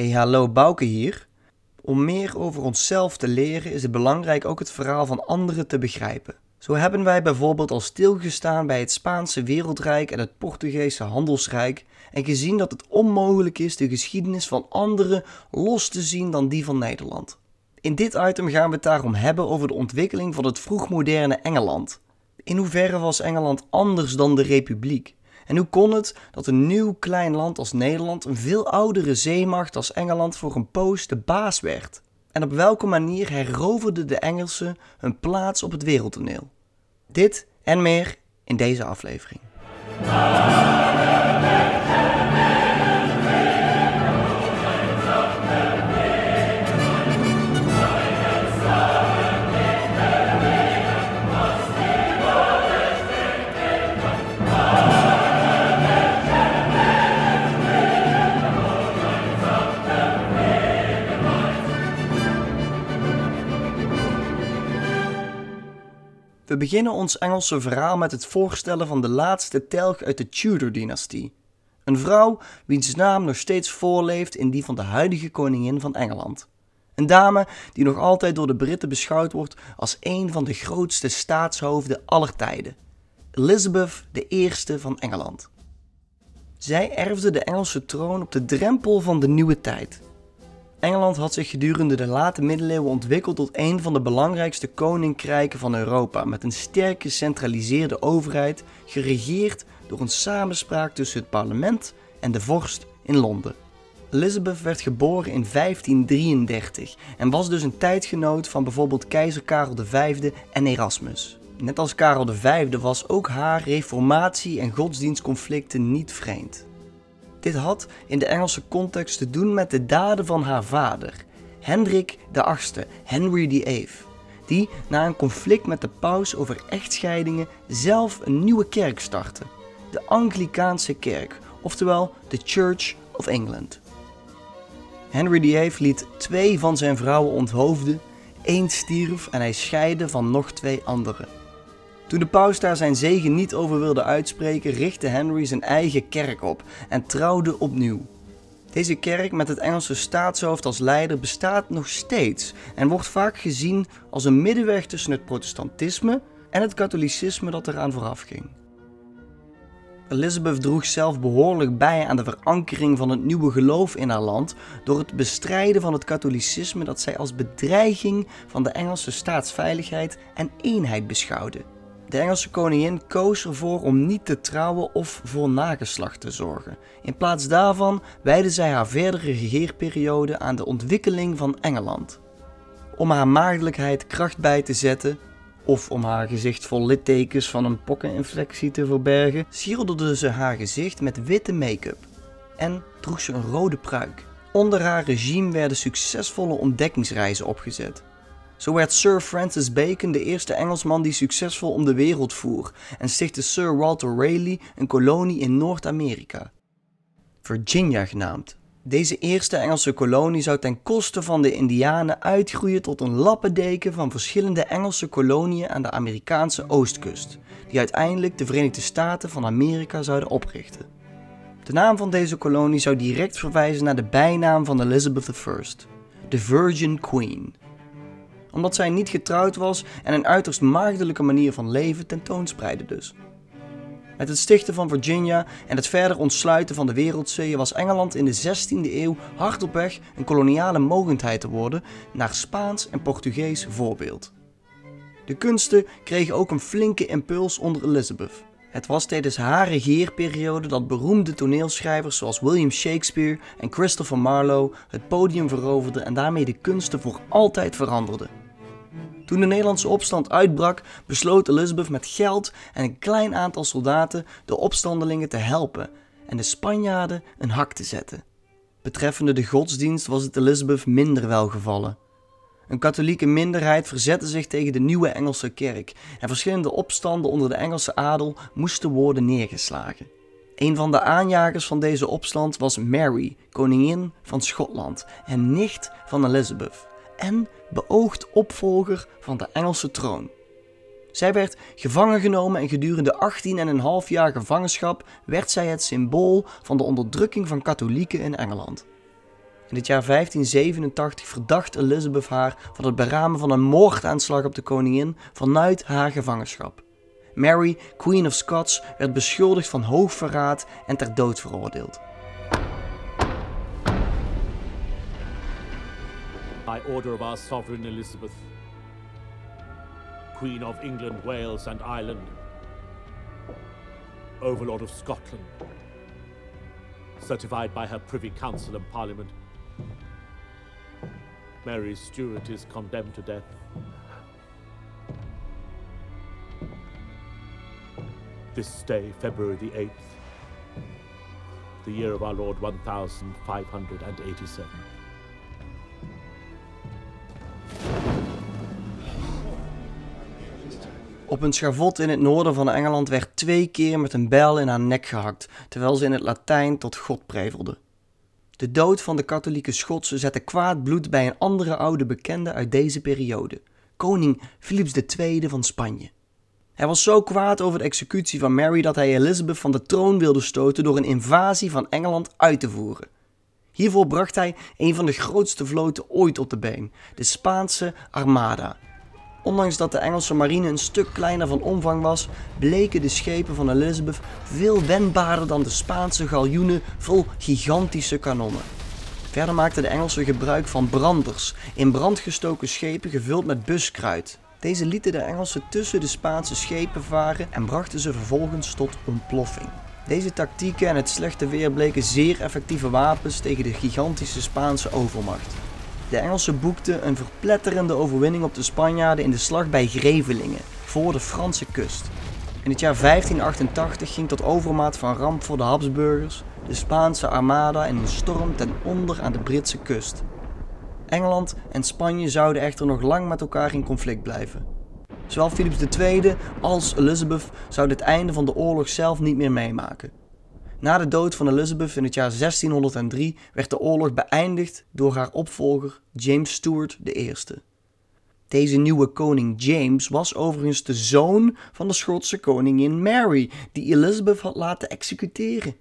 Hey hallo Bouke hier. Om meer over onszelf te leren is het belangrijk ook het verhaal van anderen te begrijpen. Zo hebben wij bijvoorbeeld al stilgestaan bij het Spaanse wereldrijk en het Portugese handelsrijk en gezien dat het onmogelijk is de geschiedenis van anderen los te zien dan die van Nederland. In dit item gaan we het daarom hebben over de ontwikkeling van het vroegmoderne Engeland. In hoeverre was Engeland anders dan de Republiek? En hoe kon het dat een nieuw klein land als Nederland een veel oudere zeemacht als Engeland voor een poos de baas werd? En op welke manier heroverden de Engelsen hun plaats op het wereldtoneel? Dit en meer in deze aflevering. We beginnen ons Engelse verhaal met het voorstellen van de laatste telg uit de Tudor-dynastie. Een vrouw wiens naam nog steeds voorleeft in die van de huidige koningin van Engeland. Een dame die nog altijd door de Britten beschouwd wordt als een van de grootste staatshoofden aller tijden. Elizabeth I van Engeland. Zij erfde de Engelse troon op de drempel van de nieuwe tijd. Engeland had zich gedurende de late middeleeuwen ontwikkeld tot een van de belangrijkste koninkrijken van Europa, met een sterk gecentraliseerde overheid, geregeerd door een samenspraak tussen het parlement en de vorst in Londen. Elizabeth werd geboren in 1533 en was dus een tijdgenoot van bijvoorbeeld keizer Karel V en Erasmus. Net als Karel V was ook haar reformatie- en godsdienstconflicten niet vreemd. Dit had in de Engelse context te doen met de daden van haar vader, Hendrik VIII, Henry VIII, die na een conflict met de paus over echtscheidingen zelf een nieuwe kerk startte, de Anglikaanse kerk, oftewel de Church of England. Henry VIII liet twee van zijn vrouwen onthoofden, één stierf en hij scheidde van nog twee anderen. Toen de paus daar zijn zegen niet over wilde uitspreken, richtte Henry zijn eigen kerk op en trouwde opnieuw. Deze kerk met het Engelse staatshoofd als leider bestaat nog steeds en wordt vaak gezien als een middenweg tussen het protestantisme en het katholicisme dat eraan vooraf ging. Elizabeth droeg zelf behoorlijk bij aan de verankering van het nieuwe geloof in haar land door het bestrijden van het katholicisme dat zij als bedreiging van de Engelse staatsveiligheid en eenheid beschouwde. De Engelse koningin koos ervoor om niet te trouwen of voor nageslacht te zorgen. In plaats daarvan wijde zij haar verdere regeerperiode aan de ontwikkeling van Engeland. Om haar maagdelijkheid kracht bij te zetten, of om haar gezicht vol littekens van een pokkeninfectie te verbergen, schilderde ze haar gezicht met witte make-up en droeg ze een rode pruik. Onder haar regime werden succesvolle ontdekkingsreizen opgezet. Zo werd Sir Francis Bacon de eerste Engelsman die succesvol om de wereld voer en stichtte Sir Walter Raleigh een kolonie in Noord-Amerika. Virginia genaamd. Deze eerste Engelse kolonie zou ten koste van de Indianen uitgroeien tot een lappendeken van verschillende Engelse koloniën aan de Amerikaanse oostkust, die uiteindelijk de Verenigde Staten van Amerika zouden oprichten. De naam van deze kolonie zou direct verwijzen naar de bijnaam van Elizabeth I, de Virgin Queen omdat zij niet getrouwd was en een uiterst maagdelijke manier van leven tentoonspreidde dus. Met het stichten van Virginia en het verder ontsluiten van de wereldzeeën was Engeland in de 16e eeuw hard op weg een koloniale mogendheid te worden naar Spaans en Portugees voorbeeld. De kunsten kregen ook een flinke impuls onder Elizabeth. Het was tijdens haar regeerperiode dat beroemde toneelschrijvers zoals William Shakespeare en Christopher Marlowe het podium veroverden en daarmee de kunsten voor altijd veranderden. Toen de Nederlandse opstand uitbrak, besloot Elizabeth met geld en een klein aantal soldaten de opstandelingen te helpen en de Spanjaarden een hak te zetten. Betreffende de godsdienst was het Elizabeth minder welgevallen. Een katholieke minderheid verzette zich tegen de nieuwe Engelse kerk en verschillende opstanden onder de Engelse adel moesten worden neergeslagen. Een van de aanjagers van deze opstand was Mary, koningin van Schotland en nicht van Elizabeth en beoogd opvolger van de Engelse troon. Zij werd gevangen genomen en gedurende 18,5 jaar gevangenschap werd zij het symbool van de onderdrukking van katholieken in Engeland. In het jaar 1587 verdacht Elizabeth haar van het beramen van een moordaanslag op de koningin vanuit haar gevangenschap. Mary, Queen of Scots, werd beschuldigd van hoogverraad en ter dood veroordeeld. By order of our sovereign Elizabeth, Queen of England, Wales and Ireland, Overlord of Scotland, certified by her Privy Council and Parliament, Mary Stuart is condemned to death. This day, February the 8th, the year of our Lord 1587. Op een schavot in het noorden van Engeland werd twee keer met een bijl in haar nek gehakt, terwijl ze in het Latijn tot God prevelde. De dood van de katholieke Schotse zette kwaad bloed bij een andere oude bekende uit deze periode, koning Philips II van Spanje. Hij was zo kwaad over de executie van Mary dat hij Elizabeth van de troon wilde stoten door een invasie van Engeland uit te voeren. Hiervoor bracht hij een van de grootste vloten ooit op de been, de Spaanse Armada. Ondanks dat de Engelse marine een stuk kleiner van omvang was, bleken de schepen van Elizabeth veel wendbaarder dan de Spaanse galjoenen vol gigantische kanonnen. Verder maakten de Engelsen gebruik van branders, in brand gestoken schepen gevuld met buskruid. Deze lieten de Engelsen tussen de Spaanse schepen varen en brachten ze vervolgens tot ontploffing. Deze tactieken en het slechte weer bleken zeer effectieve wapens tegen de gigantische Spaanse overmacht. De Engelsen boekten een verpletterende overwinning op de Spanjaarden in de slag bij Grevelingen, voor de Franse kust. In het jaar 1588 ging tot overmaat van ramp voor de Habsburgers de Spaanse armada in een storm ten onder aan de Britse kust. Engeland en Spanje zouden echter nog lang met elkaar in conflict blijven. Zowel Philips II als Elizabeth zouden het einde van de oorlog zelf niet meer meemaken. Na de dood van Elizabeth in het jaar 1603 werd de oorlog beëindigd door haar opvolger James Stuart I. Deze nieuwe koning James was overigens de zoon van de Schotse koningin Mary, die Elizabeth had laten executeren.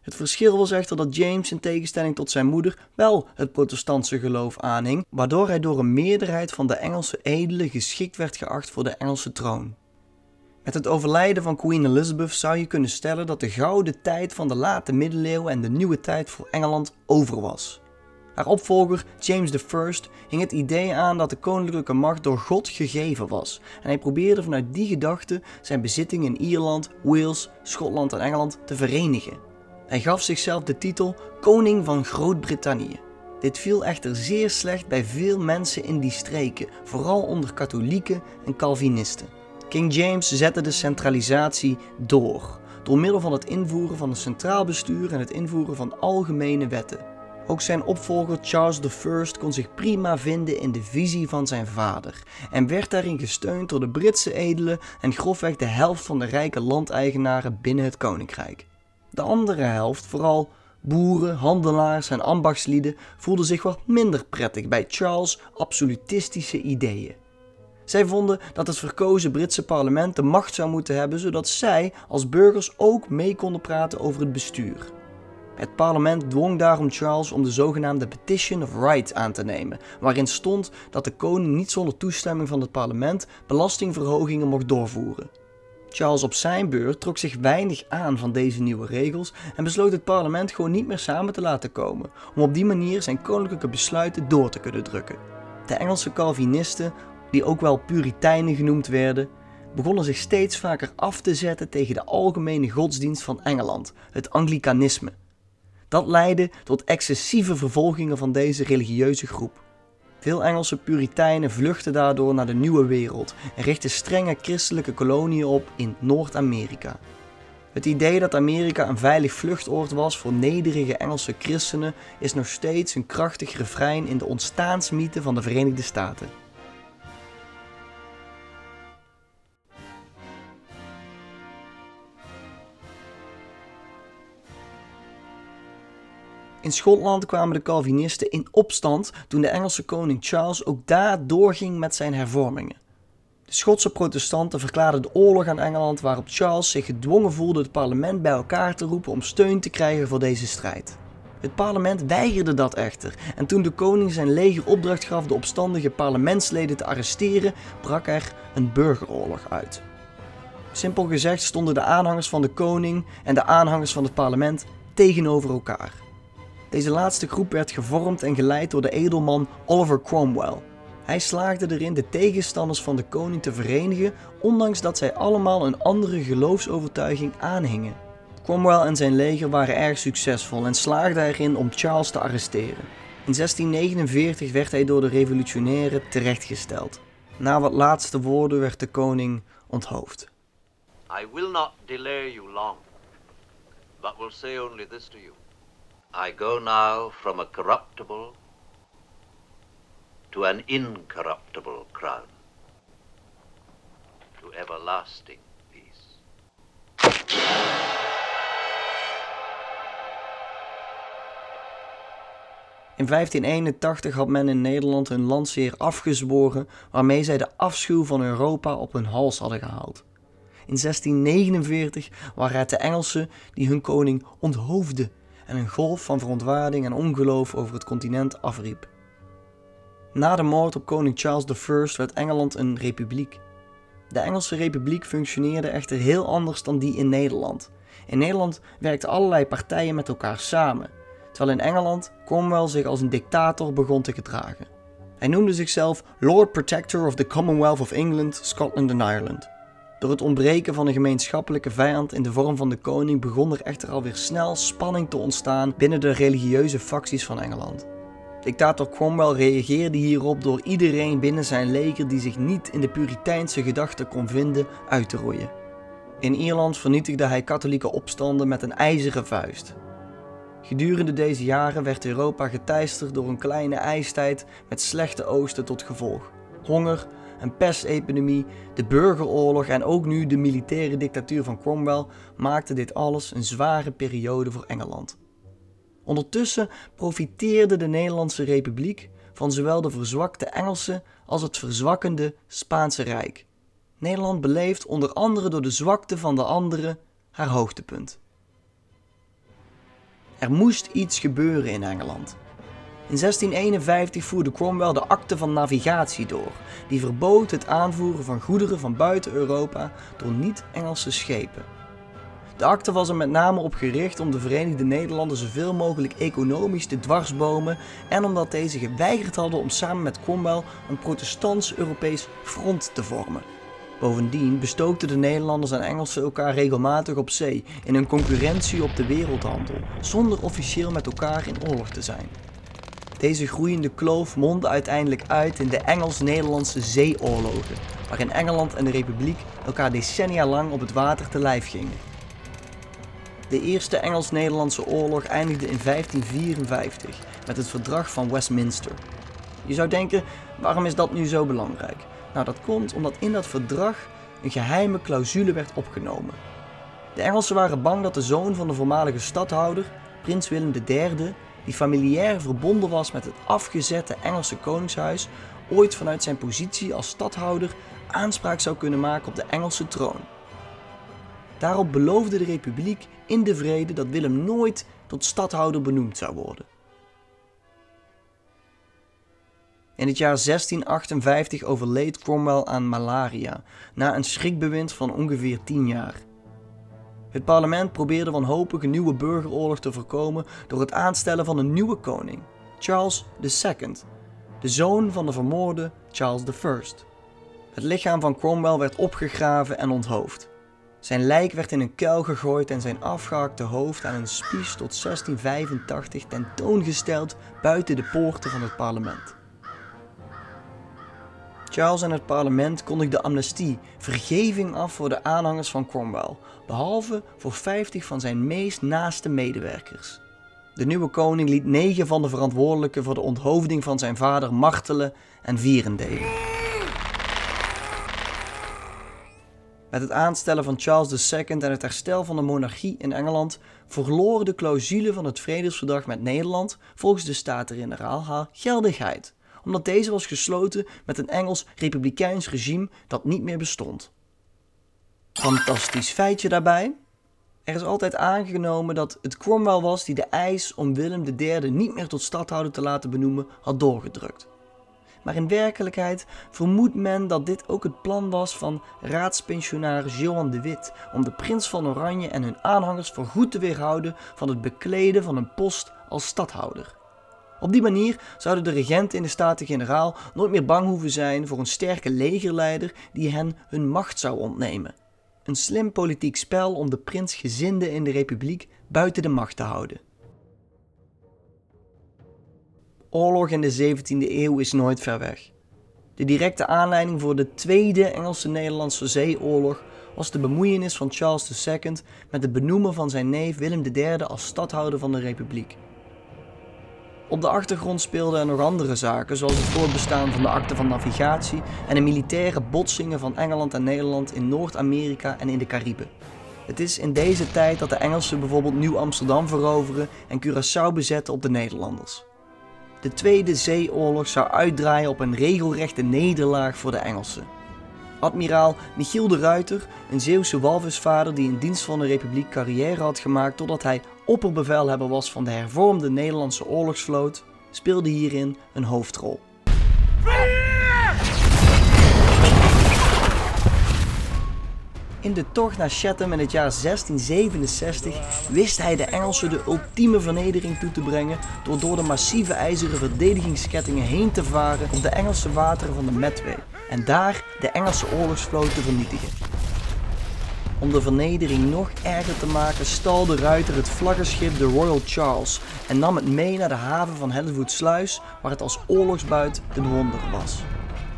Het verschil was echter dat James in tegenstelling tot zijn moeder wel het protestantse geloof aanhing, waardoor hij door een meerderheid van de Engelse edelen geschikt werd geacht voor de Engelse troon. Met het overlijden van Queen Elizabeth zou je kunnen stellen dat de gouden tijd van de late middeleeuwen en de nieuwe tijd voor Engeland over was. Haar opvolger James I hing het idee aan dat de koninklijke macht door God gegeven was en hij probeerde vanuit die gedachte zijn bezittingen in Ierland, Wales, Schotland en Engeland te verenigen. Hij gaf zichzelf de titel Koning van Groot-Brittannië. Dit viel echter zeer slecht bij veel mensen in die streken, vooral onder katholieken en Calvinisten. King James zette de centralisatie door, door middel van het invoeren van een centraal bestuur en het invoeren van algemene wetten. Ook zijn opvolger Charles I kon zich prima vinden in de visie van zijn vader en werd daarin gesteund door de Britse edelen en grofweg de helft van de rijke landeigenaren binnen het koninkrijk. De andere helft, vooral boeren, handelaars en ambachtslieden, voelden zich wat minder prettig bij Charles' absolutistische ideeën. Zij vonden dat het verkozen Britse parlement de macht zou moeten hebben, zodat zij als burgers ook mee konden praten over het bestuur. Het parlement dwong daarom Charles om de zogenaamde Petition of Right aan te nemen, waarin stond dat de koning niet zonder toestemming van het parlement belastingverhogingen mocht doorvoeren. Charles op zijn beurt trok zich weinig aan van deze nieuwe regels en besloot het parlement gewoon niet meer samen te laten komen, om op die manier zijn koninklijke besluiten door te kunnen drukken. De Engelse Calvinisten die ook wel Puritijnen genoemd werden, begonnen zich steeds vaker af te zetten tegen de algemene godsdienst van Engeland, het Anglicanisme. Dat leidde tot excessieve vervolgingen van deze religieuze groep. Veel Engelse Puritijnen vluchtten daardoor naar de nieuwe wereld en richtten strenge christelijke koloniën op in Noord-Amerika. Het idee dat Amerika een veilig vluchtoord was voor nederige Engelse christenen is nog steeds een krachtig refrein in de ontstaansmythe van de Verenigde Staten. In Schotland kwamen de Calvinisten in opstand toen de Engelse koning Charles ook daar doorging met zijn hervormingen. De Schotse protestanten verklaarden de oorlog aan Engeland waarop Charles zich gedwongen voelde het parlement bij elkaar te roepen om steun te krijgen voor deze strijd. Het parlement weigerde dat echter en toen de koning zijn leger opdracht gaf de opstandige parlementsleden te arresteren, brak er een burgeroorlog uit. Simpel gezegd stonden de aanhangers van de koning en de aanhangers van het parlement tegenover elkaar. Deze laatste groep werd gevormd en geleid door de edelman Oliver Cromwell. Hij slaagde erin de tegenstanders van de koning te verenigen, ondanks dat zij allemaal een andere geloofsovertuiging aanhingen. Cromwell en zijn leger waren erg succesvol en slaagden erin om Charles te arresteren. In 1649 werd hij door de revolutionairen terechtgesteld. Na wat laatste woorden werd de koning onthoofd. I will not delay you long, but will say only this to you. I go now from a corruptible to an incorruptible crown, to everlasting peace. In 1581 had men in Nederland een landsheer afgezworen waarmee zij de afschuw van Europa op hun hals hadden gehaald. In 1649 waren het de Engelsen die hun koning onthoofden en een golf van verontwaarding en ongeloof over het continent afriep. Na de moord op koning Charles I werd Engeland een republiek. De Engelse republiek functioneerde echter heel anders dan die in Nederland. In Nederland werkten allerlei partijen met elkaar samen, terwijl in Engeland Cromwell zich als een dictator begon te gedragen. Hij noemde zichzelf Lord Protector of the Commonwealth of England, Scotland and Ireland. Door het ontbreken van een gemeenschappelijke vijand in de vorm van de koning begon er echter alweer snel spanning te ontstaan binnen de religieuze facties van Engeland. Dictator Cromwell reageerde hierop door iedereen binnen zijn leger die zich niet in de Puriteinse gedachten kon vinden uit te roeien. In Ierland vernietigde hij katholieke opstanden met een ijzeren vuist. Gedurende deze jaren werd Europa geteisterd door een kleine ijstijd met slechte oosten tot gevolg. Honger, een pestepidemie, de burgeroorlog en ook nu de militaire dictatuur van Cromwell maakten dit alles een zware periode voor Engeland. Ondertussen profiteerde de Nederlandse Republiek van zowel de verzwakte Engelse als het verzwakkende Spaanse Rijk. Nederland beleeft onder andere door de zwakte van de anderen haar hoogtepunt. Er moest iets gebeuren in Engeland. In 1651 voerde Cromwell de akte van navigatie door, die verbood het aanvoeren van goederen van buiten Europa door niet-Engelse schepen. De akte was er met name op gericht om de Verenigde Nederlanden zoveel mogelijk economisch te dwarsbomen en omdat deze geweigerd hadden om samen met Cromwell een protestants-Europees front te vormen. Bovendien bestookten de Nederlanders en Engelsen elkaar regelmatig op zee in een concurrentie op de wereldhandel, zonder officieel met elkaar in oorlog te zijn. Deze groeiende kloof mondde uiteindelijk uit in de Engels-Nederlandse zeeoorlogen, waarin Engeland en de Republiek elkaar decennia lang op het water te lijf gingen. De Eerste Engels-Nederlandse oorlog eindigde in 1554 met het Verdrag van Westminster. Je zou denken, waarom is dat nu zo belangrijk? Nou, dat komt omdat in dat verdrag een geheime clausule werd opgenomen. De Engelsen waren bang dat de zoon van de voormalige stadhouder, prins Willem III, die familiair verbonden was met het afgezette Engelse koningshuis, ooit vanuit zijn positie als stadhouder aanspraak zou kunnen maken op de Engelse troon. Daarop beloofde de Republiek in de vrede dat Willem nooit tot stadhouder benoemd zou worden. In het jaar 1658 overleed Cromwell aan malaria na een schrikbewind van ongeveer 10 jaar. Het parlement probeerde wanhopig een nieuwe burgeroorlog te voorkomen door het aanstellen van een nieuwe koning, Charles II, de zoon van de vermoorde Charles I. Het lichaam van Cromwell werd opgegraven en onthoofd. Zijn lijk werd in een kuil gegooid en zijn afgehakte hoofd aan een spies tot 1685 tentoongesteld buiten de poorten van het parlement. Charles en het parlement kondigden amnestie, vergeving af voor de aanhangers van Cromwell, behalve voor 50 van zijn meest naaste medewerkers. De nieuwe koning liet negen van de verantwoordelijken voor de onthoofding van zijn vader martelen en vierendelen. Met het aanstellen van Charles II en het herstel van de monarchie in Engeland verloor de clausule van het Vredesverdrag met Nederland volgens de Staten-Generaal haar geldigheid omdat deze was gesloten met een Engels republikeins regime dat niet meer bestond. Fantastisch feitje daarbij. Er is altijd aangenomen dat het Cromwell was die de eis om Willem III niet meer tot stadhouder te laten benoemen had doorgedrukt. Maar in werkelijkheid vermoedt men dat dit ook het plan was van raadspensionaris Johan de Wit om de prins van Oranje en hun aanhangers voorgoed te weerhouden van het bekleden van een post als stadhouder. Op die manier zouden de regenten in de Staten-Generaal nooit meer bang hoeven zijn voor een sterke legerleider die hen hun macht zou ontnemen. Een slim politiek spel om de prinsgezinden in de republiek buiten de macht te houden. Oorlog in de 17e eeuw is nooit ver weg. De directe aanleiding voor de Tweede Engelse-Nederlandse Zeeoorlog was de bemoeienis van Charles II met het benoemen van zijn neef Willem III als stadhouder van de republiek. Op de achtergrond speelden er nog andere zaken, zoals het voortbestaan van de akte van navigatie en de militaire botsingen van Engeland en Nederland in Noord-Amerika en in de Cariben. Het is in deze tijd dat de Engelsen bijvoorbeeld Nieuw-Amsterdam veroveren en Curaçao bezetten op de Nederlanders. De Tweede Zeeoorlog zou uitdraaien op een regelrechte nederlaag voor de Engelsen. Admiraal Michiel de Ruiter, een Zeeuwse walvisvader die in dienst van de Republiek carrière had gemaakt totdat hij opperbevelhebber was van de hervormde Nederlandse oorlogsvloot, speelde hierin een hoofdrol. In de tocht naar Chatham in het jaar 1667 wist hij de Engelsen de ultieme vernedering toe te brengen door door de massieve ijzeren verdedigingsskettingen heen te varen op de Engelse wateren van de Medway en daar de Engelse oorlogsvloot te vernietigen. Om de vernedering nog erger te maken stalde Ruiter het vlaggenschip de Royal Charles en nam het mee naar de haven van Hellevoetsluis waar het als oorlogsbuit een wonder was.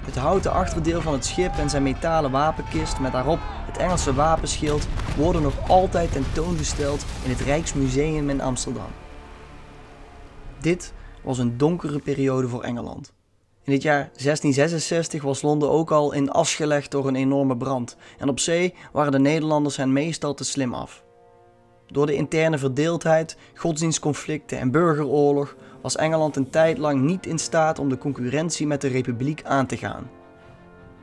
Het houten achterdeel van het schip en zijn metalen wapenkist met daarop het Engelse wapenschild worden nog altijd tentoongesteld in het Rijksmuseum in Amsterdam. Dit was een donkere periode voor Engeland. In het jaar 1666 was Londen ook al in as gelegd door een enorme brand en op zee waren de Nederlanders hen meestal te slim af. Door de interne verdeeldheid, godsdienstconflicten en burgeroorlog was Engeland een tijd lang niet in staat om de concurrentie met de Republiek aan te gaan.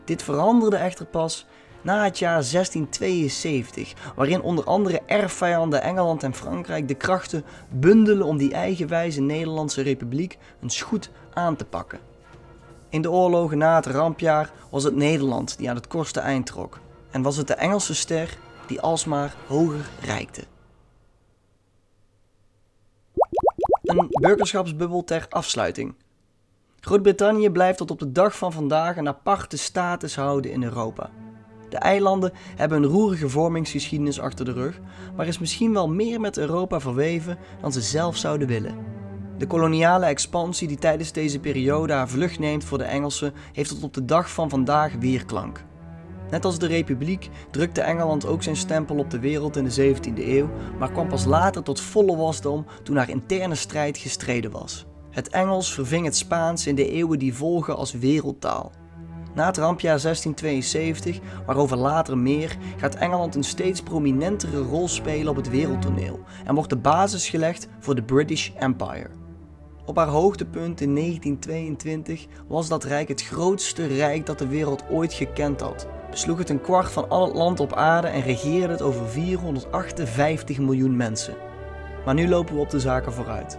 Dit veranderde echter pas na het jaar 1672, waarin onder andere erfvijanden Engeland en Frankrijk de krachten bundelen om die eigenwijze Nederlandse Republiek eens goed aan te pakken. In de oorlogen na het rampjaar was het Nederland die aan het kortste eind trok en was het de Engelse ster die alsmaar hoger reikte. Een burgerschapsbubbel ter afsluiting. Groot-Brittannië blijft tot op de dag van vandaag een aparte status houden in Europa. De eilanden hebben een roerige vormingsgeschiedenis achter de rug, maar is misschien wel meer met Europa verweven dan ze zelf zouden willen. De koloniale expansie die tijdens deze periode haar vlucht neemt voor de Engelsen heeft tot op de dag van vandaag weerklank. Net als de Republiek drukte Engeland ook zijn stempel op de wereld in de 17e eeuw, maar kwam pas later tot volle wasdom toen haar interne strijd gestreden was. Het Engels verving het Spaans in de eeuwen die volgen als wereldtaal. Na het rampjaar 1672, waarover later meer, gaat Engeland een steeds prominentere rol spelen op het wereldtoneel en wordt de basis gelegd voor de British Empire. Op haar hoogtepunt in 1922 was dat rijk het grootste rijk dat de wereld ooit gekend had. Besloeg het een kwart van al het land op aarde en regeerde het over 458 miljoen mensen. Maar nu lopen we op de zaken vooruit.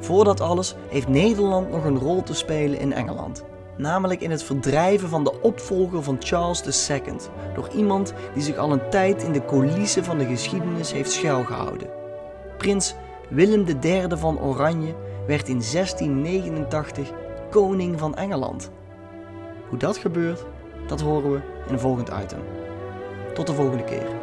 Voor dat alles heeft Nederland nog een rol te spelen in Engeland. Namelijk in het verdrijven van de opvolger van Charles II door iemand die zich al een tijd in de coulissen van de geschiedenis heeft schuilgehouden. Prins Willem III van Oranje werd in 1689 koning van Engeland. Hoe dat gebeurt, dat horen we in een volgend item. Tot de volgende keer.